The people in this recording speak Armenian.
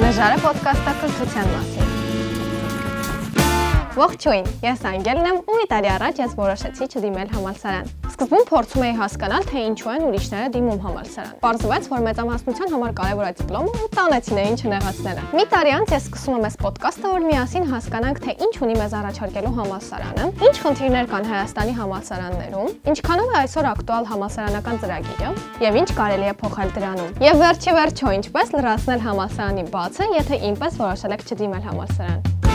Նժարը ոդկասթը կրթության մասին։ Ողջույն, ես Անգելն եմ ու մի տարի առաջ ես որոշեցի չդիմել համալսարան։ Սկզբում փորձում էի հասկանալ, թե ինչու են ուրիշները դիմում համալսարան։ Պարզվեց, որ մեծամասնության համար կարևոր է դիպլոմը ու տանեցին է ինչ նեղացնելը։ Մի տարի անց ես սկսում եմ այս ոդկասթը, որ միասին հասկանանք, թե ինչ ունի մեզ առաջարկելու համալսարանը, ինչ խնդիրներ կան Հայաստանի համալսարաններում, ինչքանով է այսօր ակտուալ համալսարանական ծրագիրը եւ ինչ կարելի է փոխել դրանում։ Եվ վերջի վերջո ինչպես լրացնել համալսարանի բացը, եթե ինպես որոշել եք չդիմել համալսարան։